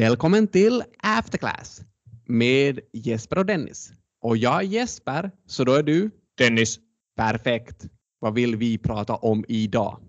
Välkommen till Afterclass med Jesper och Dennis. Och jag är Jesper, så då är du? Dennis. Perfekt. Vad vill vi prata om idag?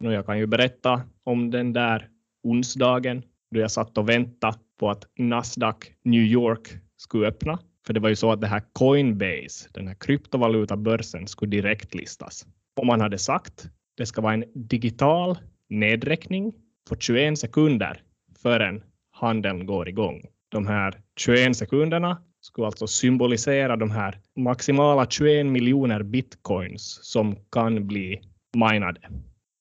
Nu jag kan ju berätta om den där onsdagen då jag satt och väntade på att Nasdaq New York skulle öppna. För det var ju så att det här Coinbase, den här kryptovalutabörsen, skulle direktlistas. Och man hade sagt det ska vara en digital nedräkning på 21 sekunder förrän handeln går igång. De här 21 sekunderna skulle alltså symbolisera de här maximala 21 miljoner bitcoins som kan bli minade.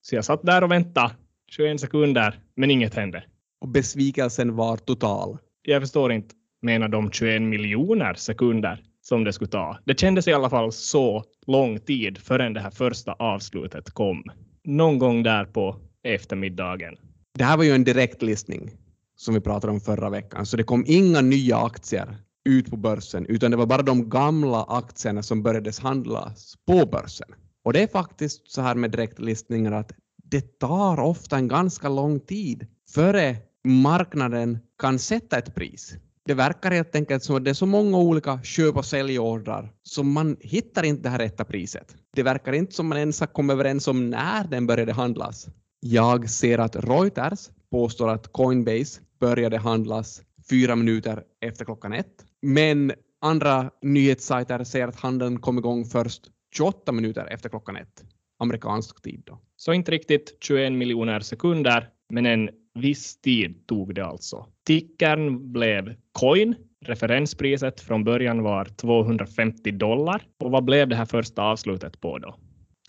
Så jag satt där och väntade 21 sekunder, men inget hände. Och besvikelsen var total. Jag förstår inte, menar de 21 miljoner sekunder som det skulle ta? Det kändes i alla fall så lång tid förrän det här första avslutet kom. Någon gång där på eftermiddagen. Det här var ju en direktlistning som vi pratade om förra veckan, så det kom inga nya aktier ut på börsen, utan det var bara de gamla aktierna som började handlas på börsen. Och det är faktiskt så här med direktlistningar att det tar ofta en ganska lång tid före marknaden kan sätta ett pris. Det verkar helt enkelt som att det är så många olika köp och säljordrar så man hittar inte det här rätta priset. Det verkar inte som man ens har kommit överens om när den började handlas. Jag ser att Reuters påstår att Coinbase började handlas fyra minuter efter klockan ett. Men andra nyhetssajter säger att handeln kom igång först 28 minuter efter klockan ett, amerikansk tid. Då. Så inte riktigt 21 miljoner sekunder, men en viss tid tog det alltså. Tickern blev coin. Referenspriset från början var 250 dollar. Och vad blev det här första avslutet på då?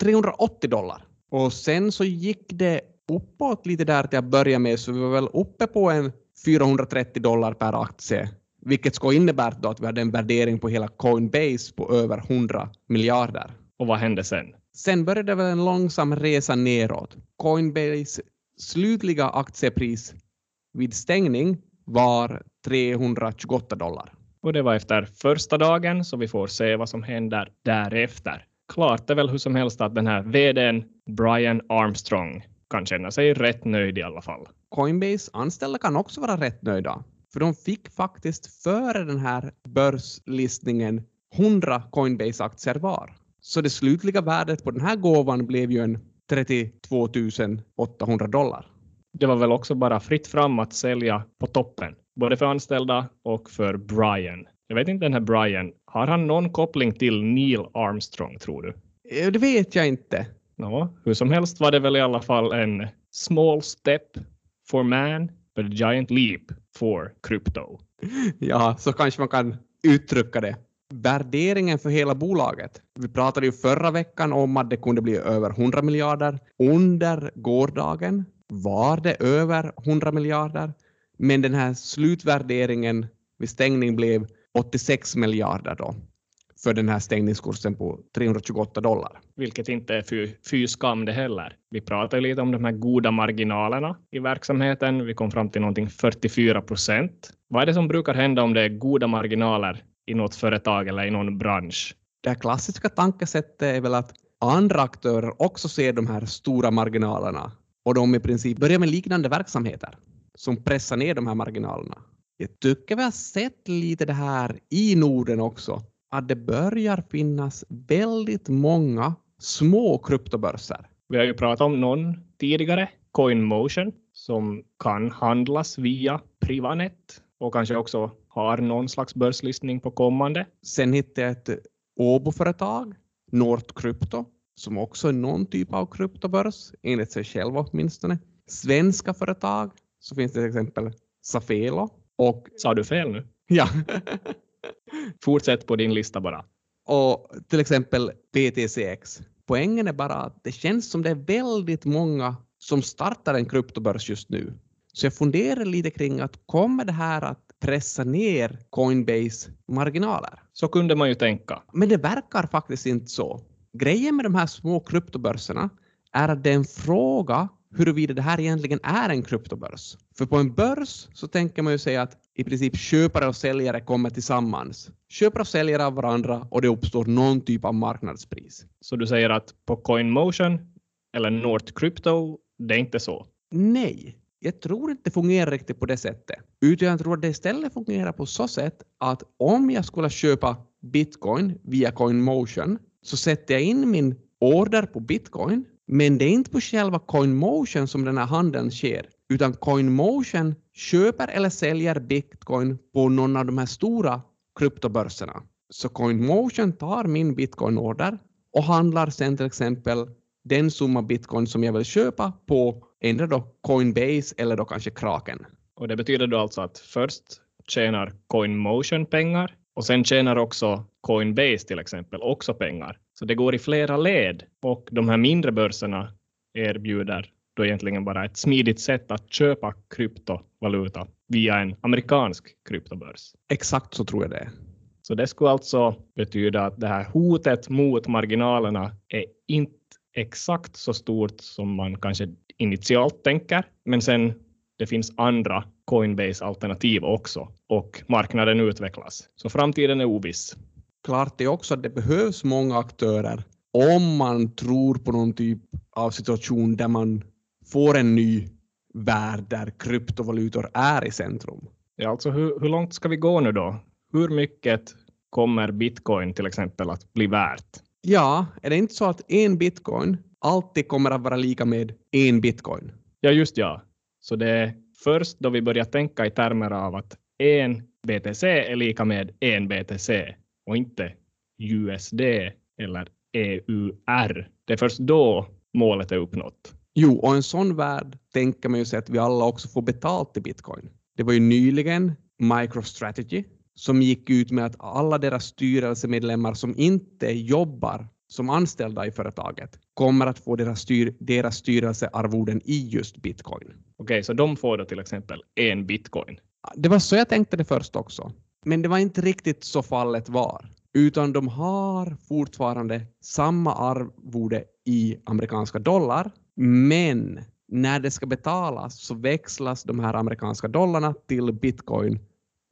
380 dollar. Och sen så gick det uppåt lite där till att börja med, så vi var väl uppe på en 430 dollar per aktie, vilket skulle innebära att vi hade en värdering på hela Coinbase på över 100 miljarder. Och vad hände sen? Sen började väl en långsam resa neråt. Coinbase slutliga aktiepris vid stängning var 328 dollar. Och det var efter första dagen, så vi får se vad som händer därefter. Klart är väl hur som helst att den här vdn Brian Armstrong kan känna sig rätt nöjd i alla fall. Coinbase anställda kan också vara rätt nöjda, för de fick faktiskt före den här börslistningen 100 Coinbase-aktier var. Så det slutliga värdet på den här gåvan blev ju en 32 800 dollar. Det var väl också bara fritt fram att sälja på toppen, både för anställda och för Brian. Jag vet inte den här Brian, har han någon koppling till Neil Armstrong tror du? Eh, Det vet jag inte. Nå, hur som helst var det väl i alla fall en small step for man, but a giant leap for crypto. Ja, så kanske man kan uttrycka det. Värderingen för hela bolaget. Vi pratade ju förra veckan om att det kunde bli över 100 miljarder. Under gårdagen var det över 100 miljarder, men den här slutvärderingen vid stängning blev 86 miljarder då för den här stängningskursen på 328 dollar. Vilket inte är fy, fy skam det heller. Vi pratade lite om de här goda marginalerna i verksamheten. Vi kom fram till någonting 44 procent. Vad är det som brukar hända om det är goda marginaler i något företag eller i någon bransch? Det här klassiska tankesättet är väl att andra aktörer också ser de här stora marginalerna och de i princip börjar med liknande verksamheter som pressar ner de här marginalerna. Jag tycker vi har sett lite det här i Norden också, att det börjar finnas väldigt många små kryptobörser. Vi har ju pratat om någon tidigare, CoinMotion, som kan handlas via Privanet och kanske också har någon slags börslistning på kommande. Sen hittade jag ett Åbo-företag, Nord Crypto, som också är någon typ av kryptobörs, enligt sig själv åtminstone. Svenska företag, så finns det till exempel Safelo och Sa du fel nu? ja, Fortsätt på din lista bara. och till exempel PTCX. Poängen är bara att det känns som det är väldigt många som startar en kryptobörs just nu. Så jag funderar lite kring att kommer det här att pressa ner Coinbase marginaler? Så kunde man ju tänka. Men det verkar faktiskt inte så. Grejen med de här små kryptobörserna är att det är en fråga huruvida det här egentligen är en kryptobörs. För på en börs så tänker man ju säga att i princip köpare och säljare kommer tillsammans. Köpare och säljare av varandra och det uppstår någon typ av marknadspris. Så du säger att på CoinMotion eller North Crypto, det är inte så. Nej, jag tror inte det fungerar riktigt på det sättet. Utan jag tror att det istället fungerar på så sätt att om jag skulle köpa bitcoin via CoinMotion så sätter jag in min order på bitcoin men det är inte på själva CoinMotion som den här handeln sker utan CoinMotion köper eller säljer bitcoin på någon av de här stora kryptobörserna. Så CoinMotion tar min bitcoin-order och handlar sen till exempel den summa bitcoin som jag vill köpa på endera då Coinbase eller då kanske Kraken. Och det betyder då alltså att först tjänar CoinMotion pengar och sen tjänar också Coinbase till exempel också pengar. Så det går i flera led och de här mindre börserna erbjuder då egentligen bara ett smidigt sätt att köpa kryptovaluta via en amerikansk kryptobörs. Exakt så tror jag det är. Så det skulle alltså betyda att det här hotet mot marginalerna är inte exakt så stort som man kanske initialt tänker, men sen det finns andra Coinbase-alternativ också och marknaden utvecklas. Så framtiden är oviss. Klart är också att det behövs många aktörer om man tror på någon typ av situation där man får en ny värld där kryptovalutor är i centrum. Ja, alltså hur, hur långt ska vi gå nu då? Hur mycket kommer bitcoin till exempel att bli värt? Ja, är det inte så att en bitcoin alltid kommer att vara lika med en bitcoin? Ja, just ja. Så det är först då vi börjar tänka i termer av att en BTC är lika med en BTC och inte USD eller EUR. Det är först då målet är uppnått. Jo, och en sån värld tänker man ju sig att vi alla också får betalt i bitcoin. Det var ju nyligen MicroStrategy som gick ut med att alla deras styrelsemedlemmar som inte jobbar som anställda i företaget kommer att få deras, styr, deras styrelsearvoden i just bitcoin. Okej, okay, så de får då till exempel en bitcoin? Det var så jag tänkte det först också. Men det var inte riktigt så fallet var, utan de har fortfarande samma arvode i amerikanska dollar, men när det ska betalas så växlas de här amerikanska dollarna till bitcoin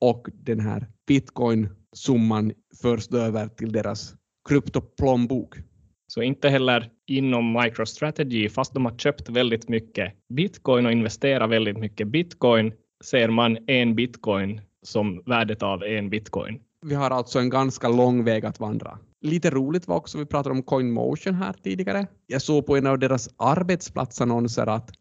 och den här bitcoin-summan förs över till deras kryptoplånbok. Så inte heller inom MicroStrategy, fast de har köpt väldigt mycket bitcoin och investerat väldigt mycket bitcoin, ser man en bitcoin som värdet av en bitcoin. Vi har alltså en ganska lång väg att vandra. Lite roligt var också, vi pratade om CoinMotion här tidigare. Jag såg på en av deras arbetsplatsannonser att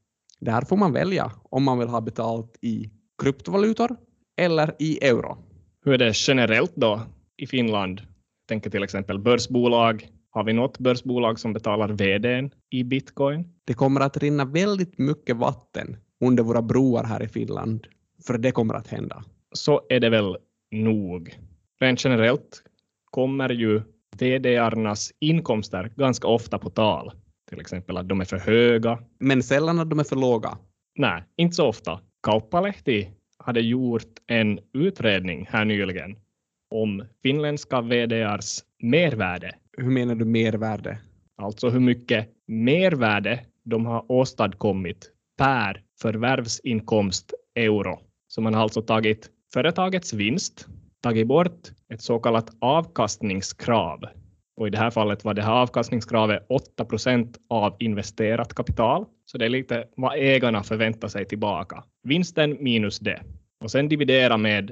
där får man välja om man vill ha betalt i kryptovalutor eller i euro. Hur är det generellt då i Finland? Tänker till exempel börsbolag. Har vi något börsbolag som betalar vdn i bitcoin? Det kommer att rinna väldigt mycket vatten under våra broar här i Finland, för det kommer att hända. Så är det väl nog. Rent generellt kommer ju vdarnas inkomster ganska ofta på tal. Till exempel att de är för höga. Men sällan att de är för låga. Nej, inte så ofta. Kauppalehti hade gjort en utredning här nyligen om finländska VDRs mervärde. Hur menar du mervärde? Alltså hur mycket mervärde de har åstadkommit per förvärvsinkomst euro. Så man har alltså tagit företagets vinst, tagit bort ett så kallat avkastningskrav. Och i det här fallet var det här avkastningskravet 8 procent av investerat kapital. Så det är lite vad ägarna förväntar sig tillbaka. Vinsten minus det. Och sen dividera med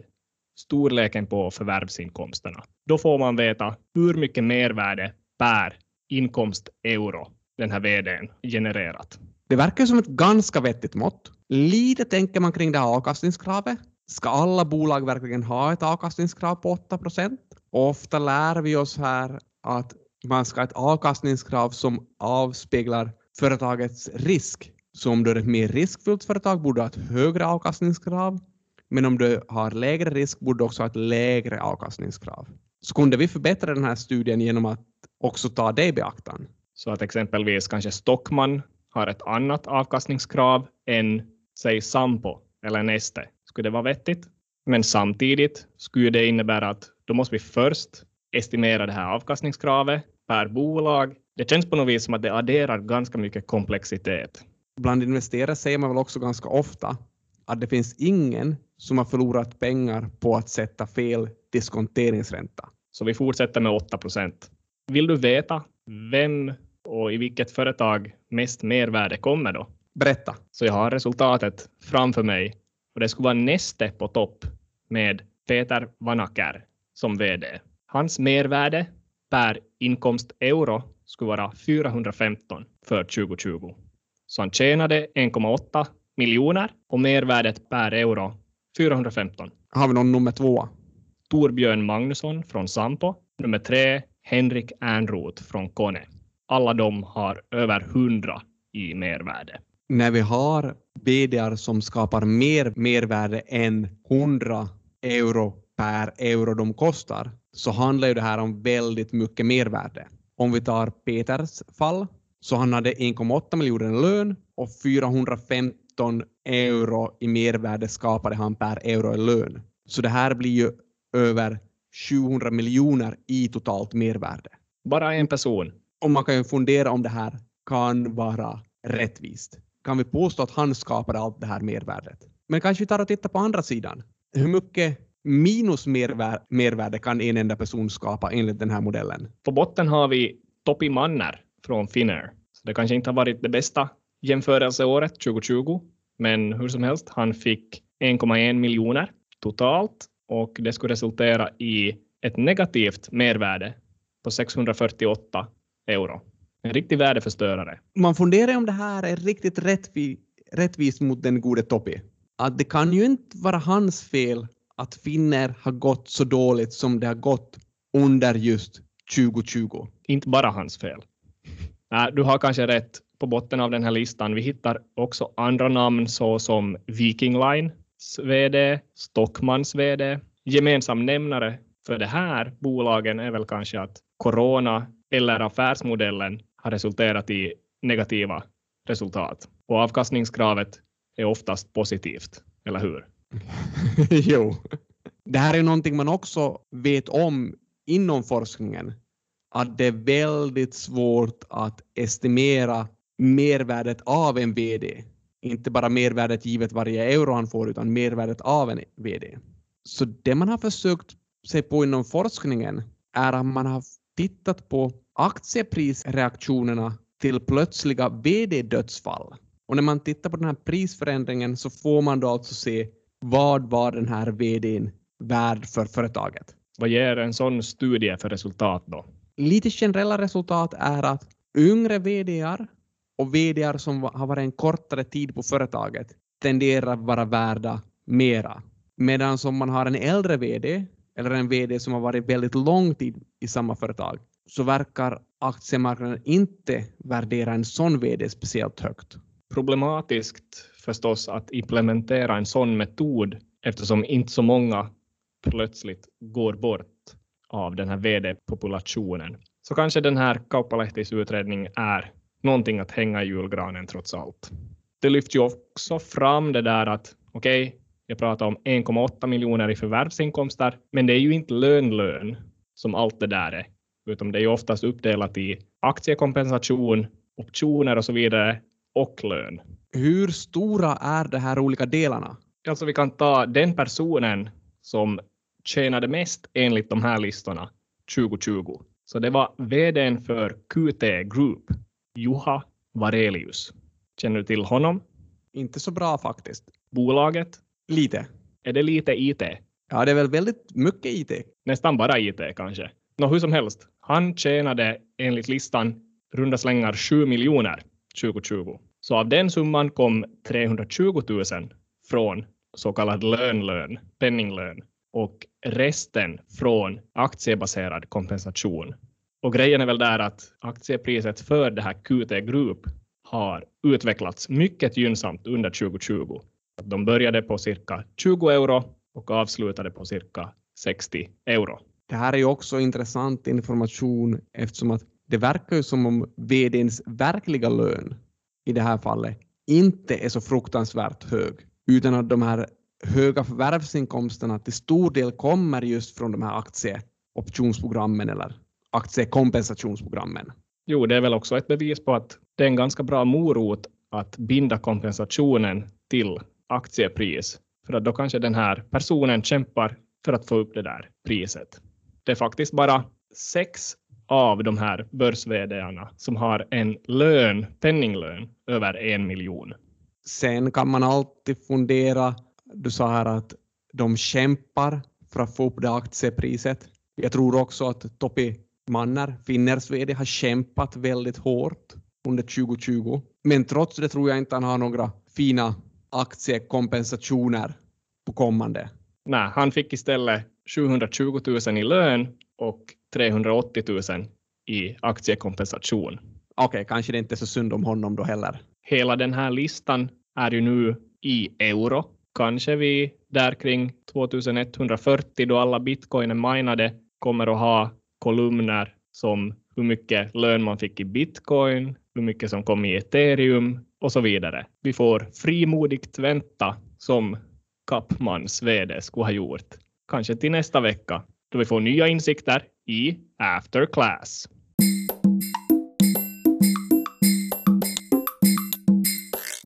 storleken på förvärvsinkomsterna. Då får man veta hur mycket mervärde per inkomst euro den här vdn genererat. Det verkar som ett ganska vettigt mått. Lite tänker man kring det här avkastningskravet. Ska alla bolag verkligen ha ett avkastningskrav på 8 procent? Ofta lär vi oss här att man ska ha ett avkastningskrav som avspeglar företagets risk. Så om du är ett mer riskfyllt företag borde du ha ett högre avkastningskrav. Men om du har lägre risk borde du också ha ett lägre avkastningskrav. Så kunde vi förbättra den här studien genom att också ta det i beaktan. Så att exempelvis kanske Stockman har ett annat avkastningskrav än säg Sampo eller Neste. Skulle det vara vettigt? Men samtidigt skulle det innebära att då måste vi först estimera det här avkastningskravet per bolag. Det känns på något vis som att det adderar ganska mycket komplexitet. Bland investerare säger man väl också ganska ofta att det finns ingen som har förlorat pengar på att sätta fel diskonteringsränta. Så vi fortsätter med 8 procent. Vill du veta vem och i vilket företag mest mervärde kommer då? Berätta. Så jag har resultatet framför mig och det skulle vara Neste på topp med Peter Vanacker som VD. Hans mervärde per inkomst euro skulle vara 415 för 2020. Så han tjänade 1,8 miljoner och mervärdet per euro 415. Har vi någon nummer två? Torbjörn Magnusson från Sampo. Nummer tre, Henrik Ernroth från Kone. Alla de har över 100 i mervärde. När vi har VDar som skapar mer mervärde än 100 euro per euro de kostar så handlar ju det här om väldigt mycket mervärde. Om vi tar Peters fall så han hade 1,8 miljoner i lön och 415 euro i mervärde skapade han per euro i lön. Så det här blir ju över 700 miljoner i totalt mervärde. Bara en person. Och man kan ju fundera om det här kan vara rättvist. Kan vi påstå att han skapade allt det här mervärdet? Men kanske vi tar och tittar på andra sidan. Hur mycket minus mervär mervärde kan en enda person skapa enligt den här modellen? På botten har vi Topi Manner från Finnair. Så det kanske inte har varit det bästa jämförelseåret 2020, men hur som helst, han fick 1,1 miljoner totalt och det skulle resultera i ett negativt mervärde på 648 euro. En riktig värdeförstörare. Man funderar om det här är riktigt rättvi rättvist mot den gode Topi. Att det kan ju inte vara hans fel att Finner har gått så dåligt som det har gått under just 2020. Inte bara hans fel. Nej, du har kanske rätt. På botten av den här listan, vi hittar också andra namn såsom Viking Lines VD, Stockmans VD. Gemensam nämnare för de här bolagen är väl kanske att corona eller affärsmodellen har resulterat i negativa resultat. Och avkastningskravet är oftast positivt, eller hur? jo. Det här är någonting man också vet om inom forskningen, att det är väldigt svårt att estimera mervärdet av en VD. Inte bara mervärdet givet varje euro han får, utan mervärdet av en VD. Så det man har försökt sig på inom forskningen är att man har tittat på aktieprisreaktionerna till plötsliga VD-dödsfall. Och när man tittar på den här prisförändringen så får man då alltså se vad var den här VDn värd för företaget. Vad ger en sån studie för resultat då? Lite generella resultat är att yngre VDar och VDar som har varit en kortare tid på företaget tenderar att vara värda mera. Medan om man har en äldre VD eller en VD som har varit väldigt lång tid i samma företag så verkar aktiemarknaden inte värdera en sån VD speciellt högt. Problematiskt förstås att implementera en sån metod eftersom inte så många plötsligt går bort av den här VD-populationen. Så kanske den här Kauppalehtis utredning är någonting att hänga i julgranen trots allt. Det lyfter ju också fram det där att okej, okay, jag pratar om 1,8 miljoner i förvärvsinkomster, men det är ju inte lön-lön som allt det där är, utan det är oftast uppdelat i aktiekompensation, optioner och så vidare och lön. Hur stora är de här olika delarna? Alltså vi kan ta den personen som tjänade mest enligt de här listorna 2020. Så det var vdn för QT Group, Juha Varelius. Känner du till honom? Inte så bra faktiskt. Bolaget? Lite. Är det lite IT? Ja, det är väl väldigt mycket IT. Nästan bara IT kanske. Nå, hur som helst, han tjänade enligt listan runda slängar 7 miljoner 2020. Så av den summan kom 320 000 från så kallad lönlön, penninglön och resten från aktiebaserad kompensation. Och grejen är väl där att aktiepriset för det här QT Group har utvecklats mycket gynnsamt under 2020. De började på cirka 20 euro och avslutade på cirka 60 euro. Det här är ju också intressant information eftersom att det verkar ju som om VDns verkliga lön i det här fallet inte är så fruktansvärt hög, utan att de här höga förvärvsinkomsterna till stor del kommer just från de här aktieoptionsprogrammen eller aktiekompensationsprogrammen. Jo, det är väl också ett bevis på att det är en ganska bra morot att binda kompensationen till aktiepris, för att då kanske den här personen kämpar för att få upp det där priset. Det är faktiskt bara sex av de här börs som har en lön, penninglön över en miljon. Sen kan man alltid fundera du sa här att de kämpar för att få upp det aktiepriset. Jag tror också att Topi Manner, Finners VD, har kämpat väldigt hårt under 2020. Men trots det tror jag inte han har några fina aktiekompensationer på kommande. Nej, han fick istället 720 000 i lön och 380 000 i aktiekompensation. Okej, okay, kanske det inte är så synd om honom då heller. Hela den här listan är ju nu i euro. Kanske vi där kring 2140 då alla bitcoin är minade kommer att ha kolumner som hur mycket lön man fick i bitcoin, hur mycket som kom i ethereum och så vidare. Vi får frimodigt vänta som Kappmans VD skulle ha gjort. Kanske till nästa vecka då vi får nya insikter i After Class.